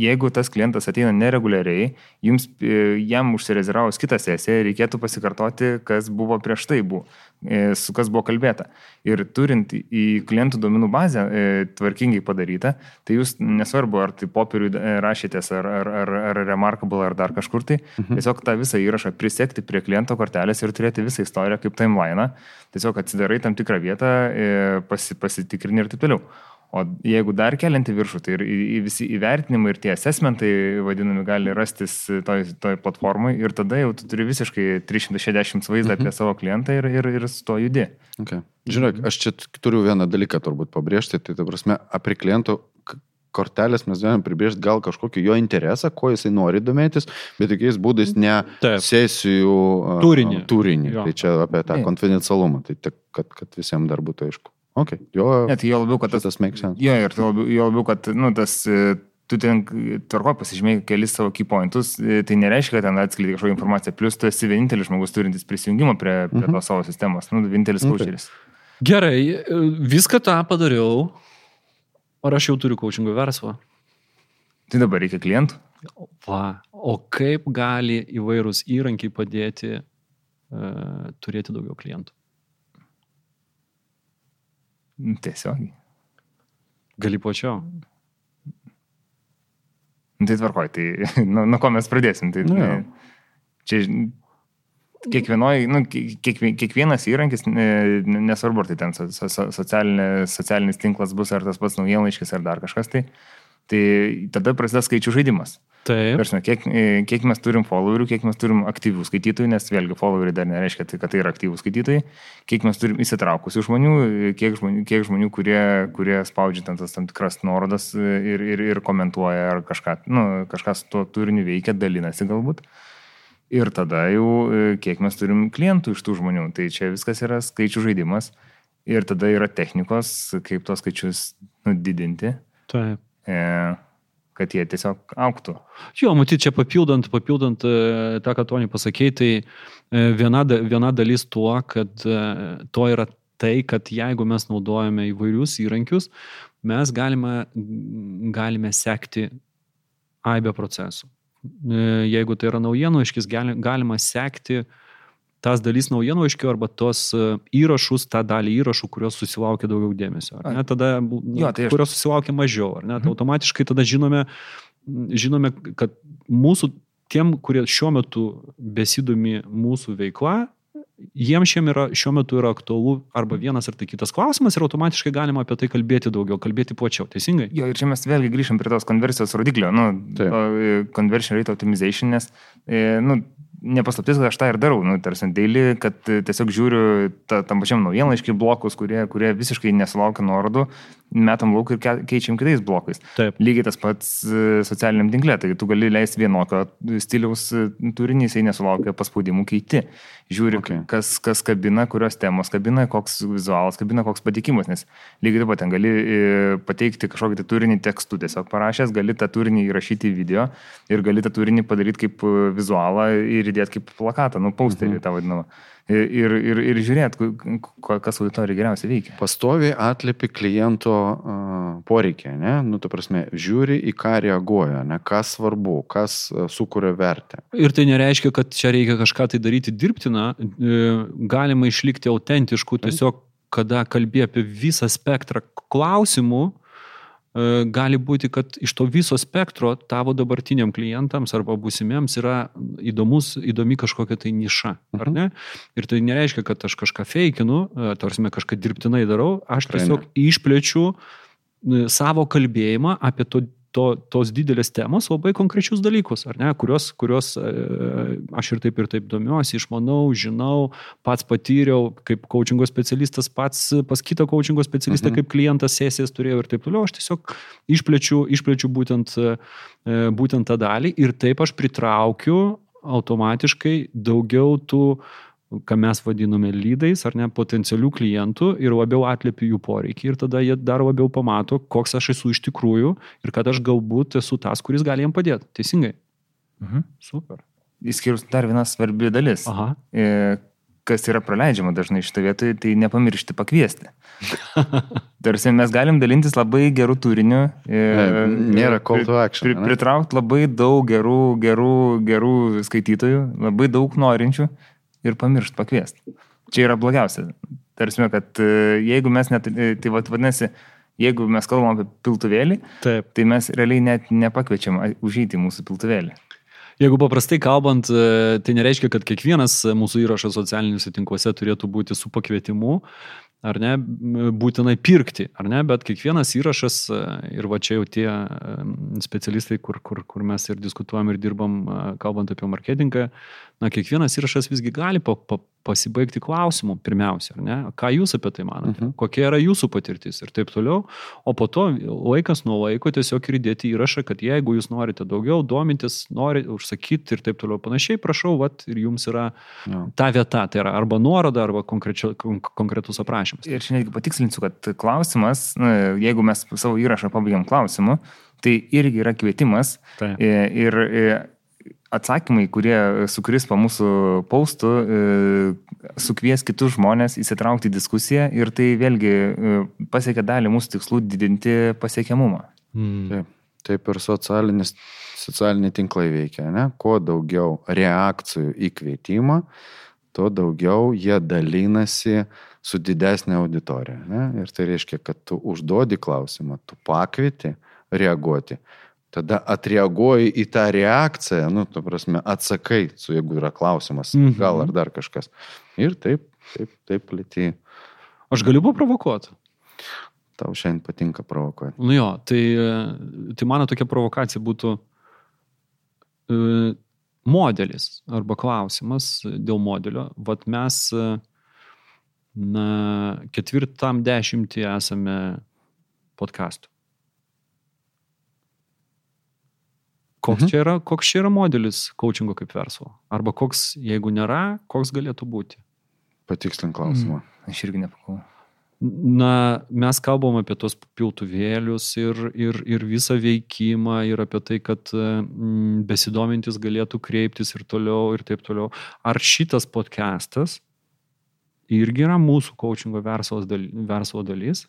Speaker 5: jeigu tas klientas ateina nereguliariai, jums, e, jam užsirezervavus kitą sesiją, reikėtų pasikartoti, kas buvo prieš tai, buvo, e, su kas buvo kalbėta. Ir turint į klientų duomenų bazę e, tvarkingai padarytą, tai jūs nesvarbu, ar tai popierių rašytės, ar, ar, ar, ar Remarkable, ar dar kažkur tai, mhm. tiesiog tą visą įrašą prisekti prie kliento kortelės ir turėti visą istoriją kaip timeline, tiesiog atsidarai tam tikrą vietą, pasi, pasitikrini ir taip toliau. O jeigu dar kelianti viršų, tai ir, ir visi įvertinimai ir tie assessmentai, vadinami, gali rastis toj, toj platformai ir tada jau tu turi visiškai 360 vaizdą apie mhm. savo klientą ir, ir, ir su to judi.
Speaker 3: Okay. Žiūrėk, aš čia turiu vieną dalyką turbūt pabrėžti, tai ta prasme, apie klientų kortelės mes galime pribrėžti gal kažkokį jo interesą, ko jisai nori domėtis, bet tokiais būdais ne Taip. sesijų
Speaker 4: turinį.
Speaker 3: turinį. Jo. Tai čia apie tą konfidencialumą, tai tik, kad, kad visiems dar būtų aišku. Okay. Jo,
Speaker 5: Net jo labiau, kad
Speaker 3: tas makes sense.
Speaker 5: Jo, ir jo labiau, jo labiau kad nu, tas, e, tu ten tvarko pasižymėjai kelis savo key pointus, e, tai nereiškia, kad ten atskleidai kažkokią informaciją, plus tu esi vienintelis žmogus turintis prisijungimą prie, prie mhm. tos savo sistemos, nu, vienintelis kočeris.
Speaker 4: Okay. Gerai, e, viską tą padariau, ar aš jau turiu kočingo verslą?
Speaker 5: Tai dabar reikia klientų.
Speaker 4: Va, o kaip gali įvairūs įrankiai padėti uh, turėti daugiau klientų?
Speaker 5: Tiesiogiai.
Speaker 4: Gali plačiau.
Speaker 5: Nu, tai tvarkoj, tai nuo nu, ko mes pradėsim? Tai, nu, čia kiekvienoj, nu, kiekvien, kiekvienas įrankis, nesvarbu, ar tai ten socialinė, socialinis tinklas bus, ar tas pats naujienlaiškis, ar dar kažkas, tai, tai tada prasideda skaičių žaidimas.
Speaker 4: Taip.
Speaker 5: Prasme, kiek, e, kiek mes turim followerių, kiek mes turim aktyvių skaitytojų, nes vėlgi followeriai dar nereiškia, tai, kad tai yra aktyvų skaitytojai, kiek mes turim įsitraukusių žmonių, e, kiek žmonių, kiek žmonių kurie, kurie spaudžia ten tas tam tikras nuorodas e, ir, ir, ir komentuoja ar kažką, nu, kažką su tuo turiniu veikia, dalinasi galbūt. Ir tada jau kiek mes turim klientų iš tų žmonių. Tai čia viskas yra skaičių žaidimas. Ir tada yra technikos, kaip tos skaičius nu, didinti.
Speaker 4: Taip.
Speaker 5: E, kad jie tiesiog auktų.
Speaker 4: Jo, matyt, čia papildant, papildant e, tą, ką Toni pasakėjai, tai e, viena, viena dalis tuo, kad e, to yra tai, kad jeigu mes naudojame įvairius įrankius, mes galime, galime sekti aibę procesų. Jeigu tai yra naujienų iškis, galima sekti uh, tas dalis naujienlaiškių arba tos e, įrašus, tą dalį įrašų, kurios susilaukia daugiau dėmesio. Ne, tada, nu, jo, tai aš... kurios susilaukia mažiau. Ne, tai mhm. automatiškai tada žinome, žinome, kad mūsų tiem, kurie šiuo metu besidomi mūsų veikla, jiems šiam yra, šiuo metu yra aktualu arba vienas ar tai kitas klausimas ir automatiškai galima apie tai kalbėti daugiau, kalbėti plačiau, teisingai?
Speaker 5: Jo, ir čia mes vėlgi grįžtam prie tos konversijos rodiklio, nu, e, conversion rate optimization, nes, e, nu, nepaslaptis, kad aš tą ir darau, nu, tarsi daily, kad tiesiog žiūriu ta, tam pačiam naujienlaiškiai blokus, kurie, kurie visiškai nesulaukia nuorodų, metam lauk ir keičiam kitais blokais.
Speaker 4: Taip.
Speaker 5: Lygiai tas pats e, socialiniam tinklė, tai tu gali leisti vienokio stiliaus e, turinį, jisai nesulaukia paspaudimų keiti. Žiūri, okay. kas, kas kabina, kurios temos kabina, koks vizualas kabina, koks patikimas, nes lygiai taip pat ten gali e, pateikti kažkokį tai turinį tekstų tiesiog parašęs, gali tą turinį įrašyti į video ir gali tą turinį padaryti kaip vizualą ir įdėti kaip plakatą, nu, pausterį mhm. tą vadinamą ir, ir, ir žiūrėt, kas auditorija geriausiai veikia.
Speaker 3: Pastoviai atlipi kliento poreikiai, ne? Nu, tu prasme, žiūri į ką reaguoja, ne? Kas svarbu, kas sukuria vertę.
Speaker 4: Ir tai nereiškia, kad čia reikia kažką tai daryti dirbtiną, e, galima išlikti autentišku, tiesiog kada kalbė apie visą spektrą klausimų, gali būti, kad iš to viso spektro tavo dabartiniam klientams arba būsimiems yra įdomus, įdomi kažkokia tai niša, ar mhm. ne? Ir tai nereiškia, kad aš kažką feikinu, e, tarsi kažką dirbtinai darau, aš tiesiog išplečiu e, savo kalbėjimą apie to to, tos didelės temos labai konkrečius dalykus, ar ne, kurios, kurios e, aš ir taip ir taip domiuosi, išmanau, žinau, pats patyriau, kaip coachingo specialistas, pats pas kitą coachingo specialistą, mhm. kaip klientas sesijas turėjau ir taip toliau, aš tiesiog išplečiu, išplečiu būtent, e, būtent tą dalį ir taip aš pritraukiu automatiškai daugiau tų ką mes vadiname lydais ar ne potencialių klientų ir labiau atliepiu jų poreikį ir tada jie dar labiau pamato, koks aš esu iš tikrųjų ir kad aš galbūt esu tas, kuris gali jiem padėti. Teisingai?
Speaker 5: Mhm.
Speaker 4: Super.
Speaker 5: Įskyrus dar viena svarbi dalis.
Speaker 4: Aha.
Speaker 5: E, kas yra praleidžiama dažnai šitoje vietoje, tai nepamiršti pakviesti. Tarsi mes galim dalintis labai gerų turinių.
Speaker 3: Ne, nėra call to action,
Speaker 5: Pri, pritraukti labai daug gerų, gerų, gerų skaitytojų, labai daug norinčių ir pamiršti pakviesti. Čia yra blogiausia. Tarsi, kad e, jeigu mes net, e, tai vad, vadinasi, jeigu mes kalbam apie piltuvėlį,
Speaker 4: Taip.
Speaker 5: tai mes realiai net nepakviečiam į mūsų piltuvėlį.
Speaker 4: Jeigu paprastai kalbant, e, tai nereiškia, kad kiekvienas mūsų įrašas socialiniuose tinkluose turėtų būti su pakvietimu, ar ne, būtinai pirkti, ar ne, bet kiekvienas įrašas ir va čia jau tie specialistai, kur, kur, kur mes ir diskutuojam ir dirbam, kalbant apie marketingą, na, kiekvienas įrašas visgi gali pa, pa, pasibaigti klausimu pirmiausia, ar ne, ką jūs apie tai manote,
Speaker 3: Mhm.
Speaker 4: kokia yra jūsų patirtis ir taip toliau, o po to laikas nuo laiko tiesiog ir įdėti įrašą, kad jeigu jūs norite daugiau domintis, norite užsakyti ir taip toliau panašiai, prašau, vat, ir jums yra
Speaker 3: Jo.
Speaker 4: ta vieta, tai yra arba nuoroda, arba konkretus aprašymas.
Speaker 5: Ir čia netgi patikslinsiu, kad klausimas, jeigu mes savo įrašą pabaigiam klausimu, tai irgi yra kvietimas
Speaker 4: Taip.
Speaker 5: e, ir e, atsakymai, kurie sukris po mūsų paustų, e, sukvies kitus žmonės įsitraukti į diskusiją ir tai vėlgi e, pasiekia dalį mūsų tikslų didinti pasiekiamumą.
Speaker 4: Mm.
Speaker 3: Taip, taip ir socialinis, socialiniai tinklai veikia, ne? Kuo daugiau reakcijų į kvietimą, tuo daugiau jie dalinasi su didesnė auditorija. Ne? Ir tai reiškia, kad tu užduodi klausimą, tu pakvieti reaguoti. Tada atreaguoji į tą reakciją, nu, tu prasme, atsakai, su jeigu yra klausimas,
Speaker 4: Mhm.
Speaker 3: gal ar dar kažkas. Ir taip, taip, taip plėti.
Speaker 4: Aš galiu paprovokuoti.
Speaker 3: Tau šiandien patinka provokuoti.
Speaker 4: Nu jo, tai, tai mano tokia provokacija būtų e, modelis arba klausimas dėl modelio. Vat mes e, na, ketvirtam dešimtį esame podkastų. Koks,
Speaker 3: Mhm.
Speaker 4: čia yra, koks čia yra modelis coachingo kaip verslo? Arba koks, jeigu nėra, koks galėtų būti?
Speaker 3: Patikslink klausimą.
Speaker 5: Aš irgi nepakau.
Speaker 4: Na, mes kalbam apie tos piltuvėlius ir, ir, ir visą veikimą ir apie tai, kad mm, besidomintis galėtų kreiptis ir toliau ir taip toliau. Ar šitas podcastas irgi yra mūsų coachingo verslo dalis?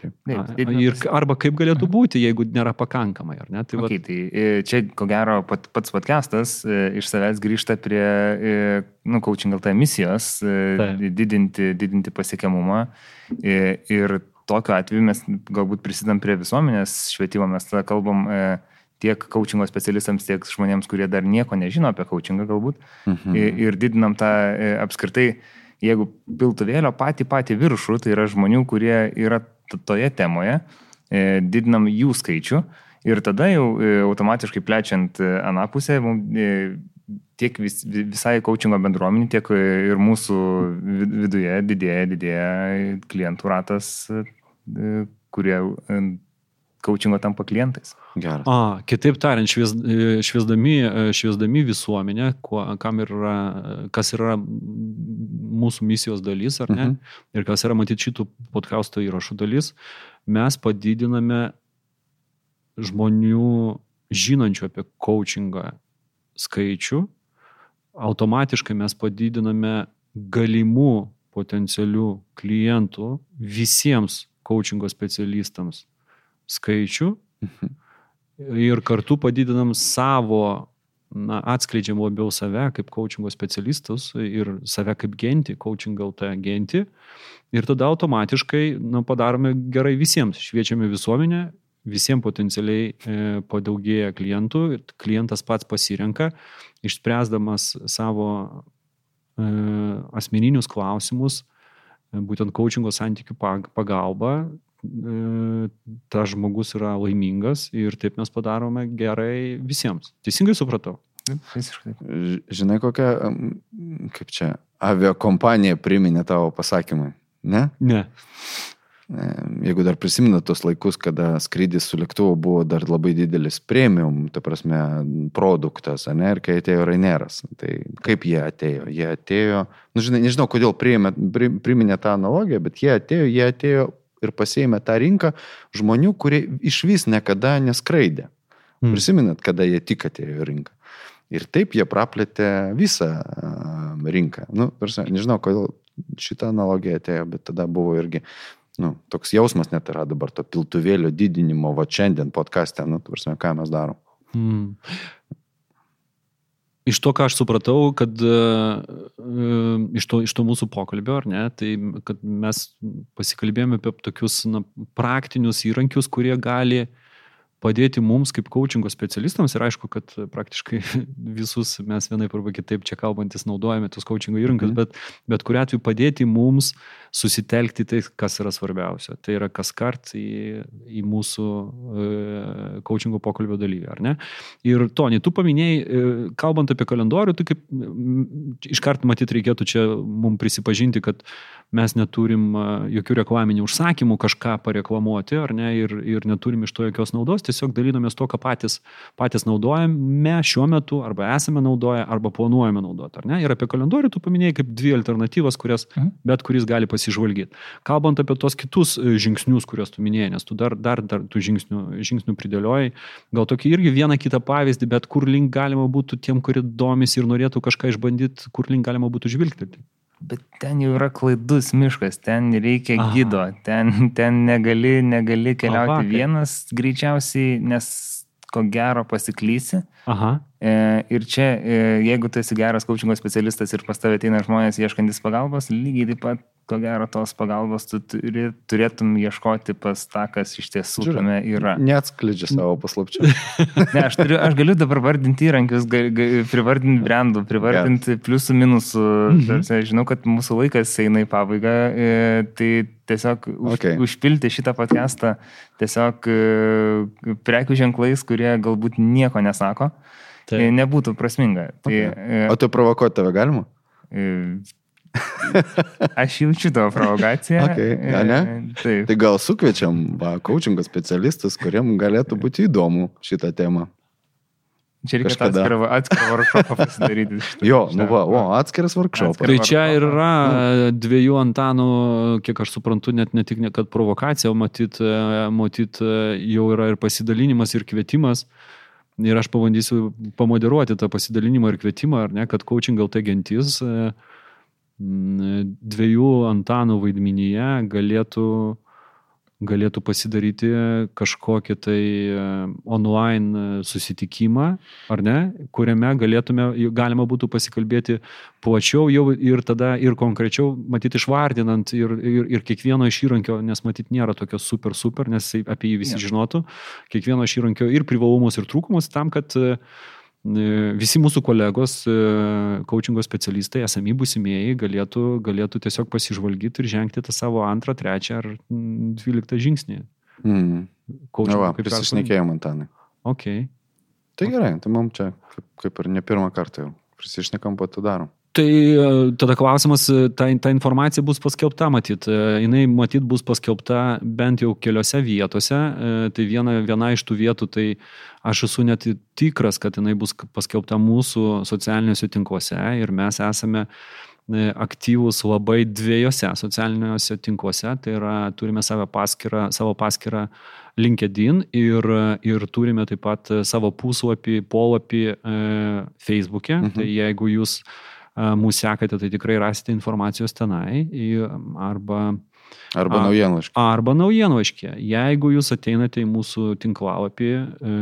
Speaker 3: Taip.
Speaker 5: Taip, taip,
Speaker 4: ir, arba kaip galėtų būti, jeigu nėra pakankamai, ar ne? Tai
Speaker 5: okay, tai e, čia, ko gero, pat, pats podcastas e, iš savęs grįžta prie, e, nu, coaching LT misijos,
Speaker 4: Taip.
Speaker 5: didinti, didinti pasiekiamumą. Ir tokiu atveju mes galbūt prisidam prie visuomenės švietimo, mes tada kalbam tiek coachingo specialistams, tiek žmonėms, kurie dar nieko nežino apie coachingą galbūt.
Speaker 3: Mhm.
Speaker 5: Ir, ir didinam tą apskritai, jeigu piltuvėlio patį patį viršų, tai yra žmonių, kurie yra toje temoje, e, didinam jų skaičių ir tada jau e, automatiškai plečiant e, anapusę, tiek vis, vi- visai coachingo bendruomenį, tiek ir mūsų vid- viduje didėja, didėja klientų ratas, kurie coachingo tampa klientais.
Speaker 3: Geras.
Speaker 4: A, kitaip tariant, švies, e, šviesdami, e, šviesdami visuomenę, kuo, kam yra, kas yra mūsų misijos dalis, ar ne,
Speaker 3: Mhm.
Speaker 4: ir kas yra matyti šitų podkasto įrašų dalis, mes padidiname žmonių žinančių apie coachingą skaičių, automatiškai mes padidiname galimų potencialių klientų visiems coachingo specialistams skaičių
Speaker 3: Mhm.
Speaker 4: ir kartu padidinam savo, na, atskleidžiam labiau save kaip coachingo specialistus ir save kaip genti, coachingo tą genti. Ir tada automatiškai na, padarome gerai visiems, šviečiame visuomenę, visiems potencialiai e, padaugėja klientų, ir klientas pats pasirenka, išspręsdamas savo e, asmeninius klausimus, būtent coachingo santykių pag- pagalba, tas žmogus yra laimingas ir taip mes padarome gerai visiems. Teisingai supratau?
Speaker 5: Visiškai.
Speaker 3: Žinai, kokia, kaip čia, aviakompanija priminė tavo pasakymai, ne?
Speaker 4: Ne.
Speaker 3: Em, Jeigu dar prisimena tos laikus, kada skrydis su lėktuvu buvo dar labai didelis premium, ta prasme, produktas, ne, ir kai atėjo Raineras, tai kaip jie atėjo? Jie atėjo, nu, žinai, nežinau, kodėl priėmė, pri- priminė tą analogiją, bet jie atėjo, jie atėjo ir pasėmė tą rinką žmonių, kurie iš vis niekada neskraidė.
Speaker 4: Mm.
Speaker 3: Prisiminat, kada jie tik atėjo į rinką. Ir taip jie praplėtė visą a, rinką. Nu, tarsi, nežinau, kodėl šitą analogiją atėjo, bet tada buvo irgi nu, toks jausmas net yra dabar to piltuvėlio didinimo, va šiandien podcast'e, nu, tarsi, ką mes darom.
Speaker 4: Mm. Iš to, ką aš supratau, kad uh, iš, to, iš to mūsų pokalbio, ar ne, tai kad mes pasikalbėjome apie tokius na, praktinius įrankius, kurie gali padėti mums kaip coachingo specialistams ir aišku, kad praktiškai visus mes vienaip arba kitaip čia kalbantis naudojame tos coachingo įrankius, mm. bet, bet kuriu atveju padėti mums susitelkti tai, kas yra svarbiausia. Tai yra kas kart į, į mūsų e, coachingo pokalbio dalyvį, ar ne? Ir Toni, tu paminėjai, e, kalbant apie kalendorių, tai kaip iškart matyt reikėtų čia mums prisipažinti, kad mes neturim jokių reklaminių užsakymų kažką pareklamuoti, ar ne, ir, ir neturim iš to jokios naudos, tiesiog dalynomės to, ką patys, patys naudojame šiuo metu, arba esame naudoję, arba planuojame naudoti. Ir apie kalendorių tu paminėjai kaip dvi alternatyvas, kurias mhm. bet kuris gali pasižvalgyti. Kalbant apie tos kitus e, žingsnius, kuriuos tu minėjai, nes tu dar, dar, dar tų žingsnių, žingsnių pridėliojai, gal tokį irgi vieną kitą pavyzdį, bet kur link galima būtų tiem, kurie domisi ir norėtų kažką išbandyti, kur link galima būtų žvilgti.
Speaker 5: Bet ten jau yra klaidus miškas, ten reikia Aha. gido, ten, ten negali, negali keliauti Aha, vienas greičiausiai, nes ko gero pasiklysi. Aha. E, ir čia, e, jeigu tu esi geras coachingo specialistas ir pas tavę ateina žmonės ieškantis pagalbos, lygiai taip pat ko gero tos pagalbos tu turi, turėtum ieškoti pas tą, kas iš tiesų Žiūrė, tame yra.
Speaker 3: Neatskleidžia savo paslapčių.
Speaker 5: ne, aš, turiu, aš galiu dabar vardinti įrankius, ga, ga, privardinti brandų, privardinti yeah. pliusų, minusų. Mm -hmm. Žinau, kad mūsų laikas eina į pabaigą, e, tai tiesiog už, okay. užpilti šitą podcastą tiesiog e, prekių ženklais, kurie galbūt nieko nesako, tai nebūtų prasminga. Tai,
Speaker 3: okay. O tu provokuoti tave galima?
Speaker 5: Aš jaučiu tavo provokaciją.
Speaker 3: Okay, ja, ne? Taip. Tai gal sukviečiam, va, coachingo specialistus, kuriem galėtų būti įdomu šitą temą.
Speaker 5: Čia reikia Kažkada. atskirą, atskirą workshopą pasidaryti.
Speaker 3: jo, nu va, o, atskiras workshopas.
Speaker 4: Tai čia ir yra dviejų Antanų, kiek aš suprantu, net ne tik ne, kad provokacija, o matyt, matyt, jau yra ir pasidalinimas, ir kvietimas. Ir aš pabandysiu pamoderuoti tą pasidalinimą ir kvietimą, ar ne, kad coaching LT gentis. E, dviejų Antanų vaidmenyje galėtų, galėtų pasidaryti kažkokį tai e, online susitikimą, ar ne, kuriame galėtume, galima būtų pasikalbėti plačiau jau ir tada ir konkrečiau, matyti išvardinant ir, ir, ir kiekvieno iš įrankio, nes matyti nėra tokio super super, nes apie jį visi žinotų, kiekvieno iš įrankio ir privalumus ir trūkumus tam, kad uh, visi mūsų kolegos, coachingo specialistai, esami būsimieji, galėtų, galėtų tiesiog pasižvalgyti ir žengti tą savo antrą, trečią ar dvyliktą žingsnį.
Speaker 3: Mm. Coachingo, va, kaip prisišnekėjom, Antanai.
Speaker 4: Ok.
Speaker 3: Tai gerai, tai mums čia kaip, kaip ir ne pirmą kartą jau prisišnekam, po to darom.
Speaker 4: Tai e, tada klausimas, e, ta, ta informacija bus paskelbta, matyt, jinai matyt bus paskelbta bent jau keliose vietose. Tai viena, viena iš tų vietų, tai aš esu net tikras, kad jinai bus paskelbta mūsų socialiniuose tinkluose ir mes esame e, aktyvus labai dviejose socialiniuose tinkluose, tai yra turime savo paskirą, savo paskirą LinkedIn ir, ir turime taip pat savo puslapį, polapį e, Facebook'e, mhm. tai jeigu jūs e, mūsų sekate, tai tikrai rasite informacijos tenai arba
Speaker 3: Arba naujienlaiškė.
Speaker 4: Arba naujienlaiškė. Jeigu jūs ateinate į mūsų tinklalapį e,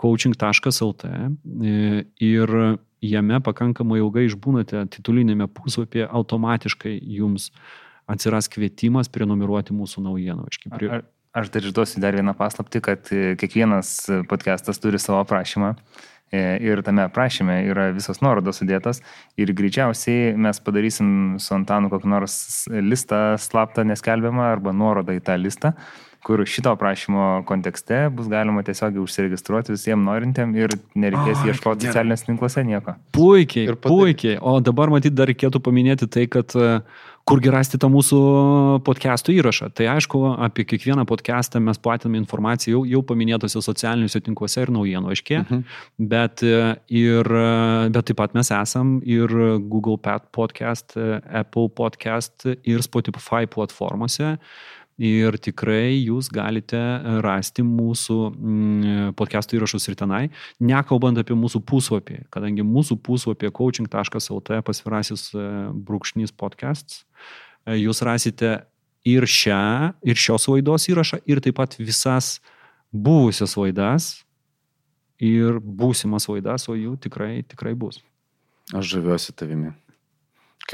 Speaker 4: coaching.lt e, ir jame pakankamai ilgai išbūnate titulinėme puslapyje, automatiškai jums atsiras kvietimas prenumeruoti mūsų naujienlaiškį. Prie...
Speaker 5: Aš dar išduosiu dar vieną paslapti, kad kiekvienas podcastas turi savo aprašymą. E, ir tame aprašyme yra visos nuorodos sudėtos ir greičiausiai mes padarysim su Antanu kokį nors listą slaptą neskelbiamą arba nuorodą į tą listą kur šito aprašymo kontekste bus galima tiesiog užsiregistruoti visiems norintiem ir nereikės oh, ieškoti socialiniuose tinkluose nieko.
Speaker 4: Puikiai, puikiai. O dabar matyt dar reikėtų paminėti tai, kad uh, kurgi rasti tą mūsų podcastų įrašą. Tai aišku, apie kiekvieną podcastą mes platiname informaciją jau, jau paminėtose socialiniuose tinkluose ir naujienų aiškiai, mhm. bet, ir, bet taip pat mes esam ir Google Podcast, Apple Podcast ir Spotify platformose. Ir tikrai jūs galite rasti mūsų mm, podcastų įrašus ir tenai, nekalbant apie mūsų puslapį, kadangi mūsų puslapį coaching.lt pasvirasis e, brūkšnys podcasts, e, jūs rasite ir šią, ir šios laidos įrašą, ir taip pat visas buvusias laidas ir būsimas laidas, o jų tikrai, tikrai bus.
Speaker 3: Aš žaviuosi tavimi.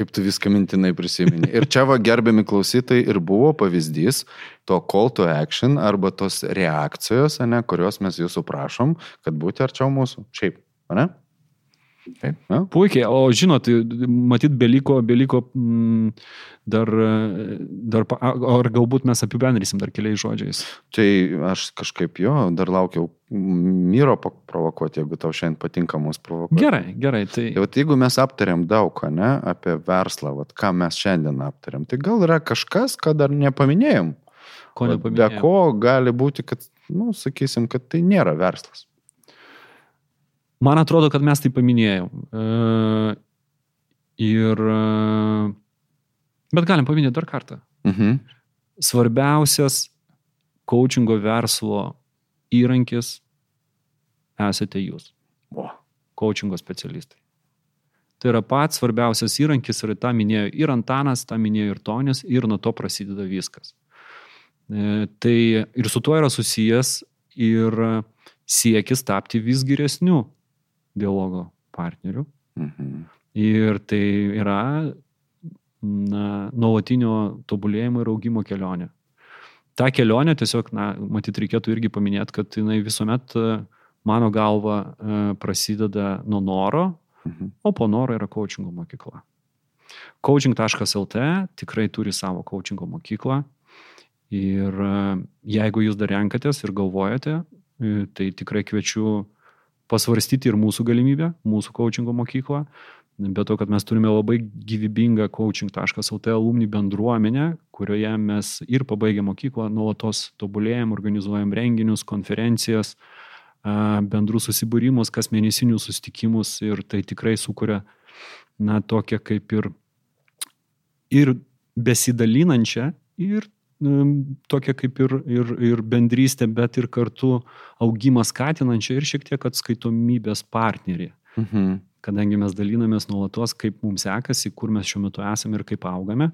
Speaker 3: Kaip tu viską mintinai prisimeni. Ir čia va gerbiami klausytojai ir buvo pavyzdys to call to action arba tos reakcijos, ne, kurios mes jūsų prašom, kad būti arčiau mūsų. Šiaip, ne?
Speaker 4: Taip. Na? Puikiai, o žinot, matyt, beliko, beliko m, dar, dar, ar galbūt mes apibendrysim dar keliais žodžiais.
Speaker 3: Tai aš kažkaip jo, dar laukiau myro provokuoti, jeigu tau šiandien patinka mūsų provokuoti.
Speaker 4: Gerai, gerai. Tai...
Speaker 3: tai vat, jeigu mes aptarėm daug, ne, apie verslą, vat, ką mes šiandien aptarėm, tai gal yra kažkas, ką dar nepaminėjom.
Speaker 4: Ko nepaminėjom.
Speaker 3: Be ko gali būti, kad, na, nu, sakysim, kad tai nėra verslas.
Speaker 4: Man atrodo, kad mes tai paminėjom. E, ir. E, bet galim paminėti dar kartą.
Speaker 3: Mhm.
Speaker 4: Svarbiausias coachingo verslo įrankis esate jūs.
Speaker 3: O.
Speaker 4: Coachingo specialistai. Tai yra pats svarbiausias įrankis ir tą minėjo ir Antanas, tą minėjo ir Tonis, ir nuo to prasideda viskas. E, tai ir su tuo yra susijęs ir siekis tapti vis geresniu dialogo partnerių.
Speaker 3: Mhm.
Speaker 4: Ir tai yra na, nuolatinio tobulėjimo ir augimo kelionė. Ta kelionė tiesiog, na, matyt, reikėtų irgi paminėti, kad jinai visuomet, mano galva, e, prasideda nuo noro,
Speaker 3: Mhm.
Speaker 4: o po noro yra coachingo mokykla. Coaching.lt tikrai turi savo coachingo mokyklą. Ir e, jeigu jūs dar renkatės ir galvojate, e, tai tikrai kviečiu pasvarstyti ir mūsų galimybę, mūsų coachingo mokyklą. Be to, kad mes turime labai gyvybingą coaching.lt alumni bendruomenę, kurioje mes ir pabaigę mokyklą nuolatos tobulėjom, organizuojam renginius, konferencijas, bendrus susibūrimus, kas mėnesinius susitikimus ir tai tikrai sukuria, na, tokią kaip ir, ir besidalinančią, ir tokia kaip ir, ir, ir bendrystė, bet ir kartu augimą skatinančią ir šiek tiek atskaitomybės partnerį.
Speaker 3: Mhm.
Speaker 4: Kadangi mes dalinamės nuolatos, kaip mums sekasi, kur mes šiuo metu esame ir kaip augame.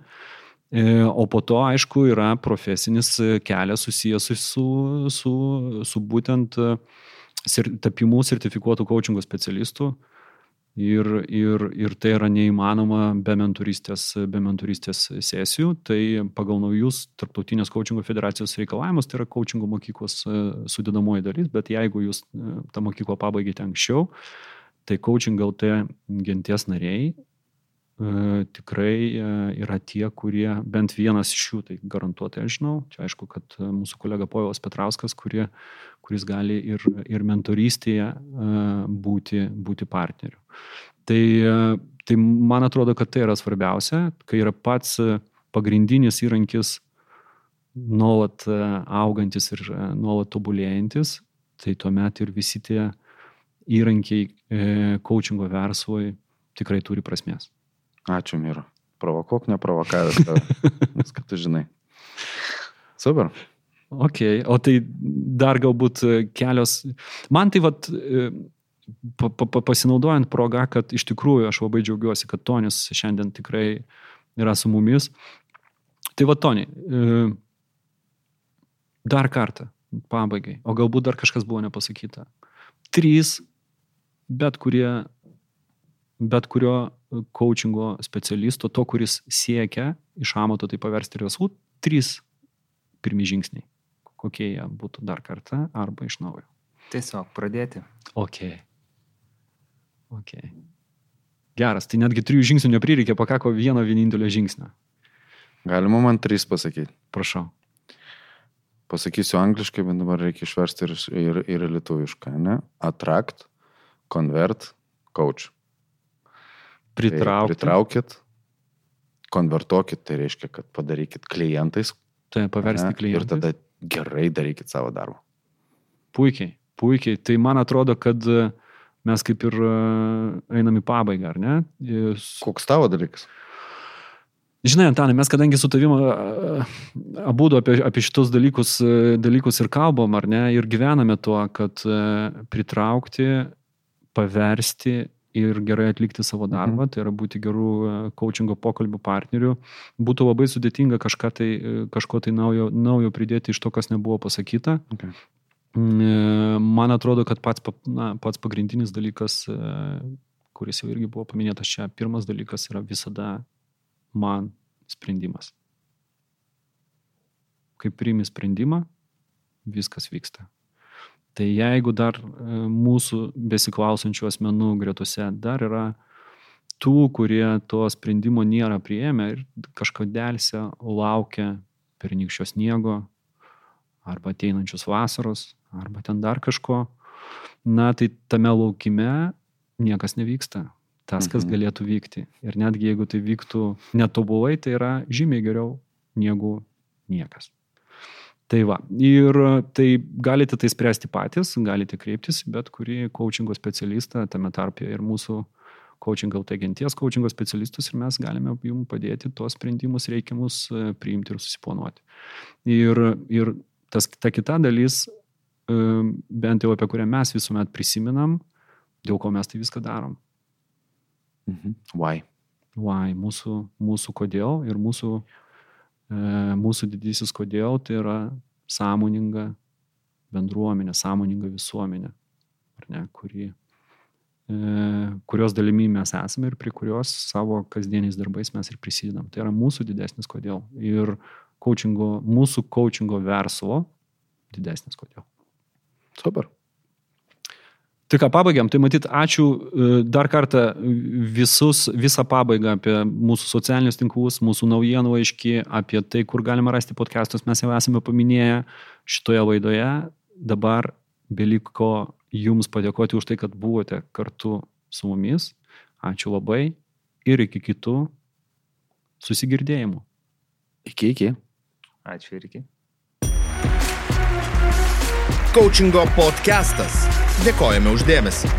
Speaker 4: E, o po to, aišku, yra profesinis kelias susijęs su, su, su būtent tapimu sertifikuotų coachingo specialistų, Ir, ir, ir tai yra neįmanoma be mentoristės, be mentoristės sesijų. Tai pagal naujus Tarptautinės coachingo federacijos reikalavimus tai yra coachingo mokyklos e, sudėdamoji dalis, bet jeigu jūs e, tą mokyklą pabaigėte anksčiau, tai coaching LT genties nariai tikrai yra tie, kurie bent vienas iš jų, tai garantuotai aš žinau, čia aišku, kad mūsų kolega Povilas Petrauskas, kurie, kuris gali ir, ir mentorystėje būti, būti partneriu. Tai, tai man atrodo, kad tai yra svarbiausia, kai yra pats pagrindinis įrankis nuolat augantis ir nuolat tobulėjantis, tai tuomet ir visi tie įrankiai coachingo verslui tikrai turi prasmės.
Speaker 3: Ačiū, Miro. Provokuok, neprovokavęs, kad tu žinai. Super.
Speaker 4: Ok, o tai dar galbūt e, kelios. Man tai vad, e, pa, pa, pasinaudojant progą, kad iš tikrųjų aš labai džiaugiuosi, kad Tonis šiandien tikrai yra su mumis. Tai va, Toni, e, dar kartą, pabaigai, o galbūt dar kažkas buvo nepasakyta. Trys, bet kurie, bet kurio coachingo specialisto, to, kuris siekia iš amato tai paversti verslų, trys pirmi žingsniai kokie jie būtų dar kartą arba iš naujo.
Speaker 5: Tiesiog pradėti.
Speaker 4: Ok. Ok. Geras, tai netgi trijų žingsnių neprireikė, pakako vieno vienintelio žingsnio.
Speaker 3: Galima man trys pasakyti.
Speaker 4: Prašau.
Speaker 3: Pasakysiu angliškai, bet dabar reikia išversti ir, ir, ir lietuviškai. Ne? Attract, convert, coach.
Speaker 4: Pritraukit.
Speaker 3: Tai pritraukit, konvertuokit, tai reiškia, kad padarykit klientais.
Speaker 4: Tai paversti klientais.
Speaker 3: Ir tada gerai darykit savo darbą.
Speaker 4: Puikiai, puikiai. Tai man atrodo, kad e, mes kaip ir e, einam į pabaigą, ar ne?
Speaker 3: Koks tavo dalykas?
Speaker 4: Žinai, Antanai, mes kadangi su tavim abu apie, apie šitos dalykus, e, dalykus ir kalbam, ar ne, ir gyvename tuo, kad e, pritraukti, paversti ir gerai atlikti savo darbą, mhm. tai yra būti gerų coachingo pokalbių partnerių, būtų labai sudėtinga kažką tai, kažko tai naujo, naujo pridėti iš to, kas nebuvo pasakyta. Okay. Mm, man atrodo, kad pats, na, pats pagrindinis dalykas, kuris jau irgi buvo paminėtas čia, pirmas dalykas yra visada man sprendimas. Kai priimi sprendimą, viskas vyksta. Tai jeigu dar e, mūsų besiklausančių asmenų gretose dar yra tų, kurie to sprendimo nėra prieėmę ir kažkodėlse laukia pernykščio sniego, arba ateinančios vasaros, arba ten dar kažko, na tai tame laukime niekas nevyksta tas, kas mhm. galėtų vykti. Ir netgi jeigu tai vyktų netobulai, tai yra žymiai geriau negu niekas. Tai va, ir tai galite tai spręsti patys, galite kreiptis bet kurį coachingo specialistą, tame tarpe ir mūsų coaching LT genties coachingo specialistus ir mes galime jums padėti tuos sprendimus reikiamus e, priimti ir susiplanuoti. Ir, ir tas, ta kita dalis, e, bent jau apie kurią mes visuomet prisiminam, dėl ko mes tai viską darom.
Speaker 3: Mhm. Why?
Speaker 4: Why? Mūsų, mūsų kodėl ir mūsų, mūsų didysis kodėl tai yra sąmoninga bendruomenė, sąmoninga visuomenė, ne, kuri, e, kurios dalimi mes esame ir prie kurios savo kasdieniais darbais mes ir prisidedam. Tai yra mūsų didesnis kodėl. Ir coachingo, mūsų coachingo verslo didesnis kodėl.
Speaker 3: Super.
Speaker 4: Tai ką pabaigiam, tai matyt, ačiū e, dar kartą visus, visą pabaigą apie mūsų socialinius tinklus, mūsų naujienų aiški, apie tai, kur galima rasti podcastus, mes jau esame paminėję šitoje laidoje. Dabar beliko jums padėkoti už tai, kad buvote kartu su mumis. Ačiū labai ir iki kitų susigirdėjimų.
Speaker 3: Iki, iki.
Speaker 5: Ačiū ir iki.
Speaker 1: Coachingo podcastas. Dėkojame uždėmesi.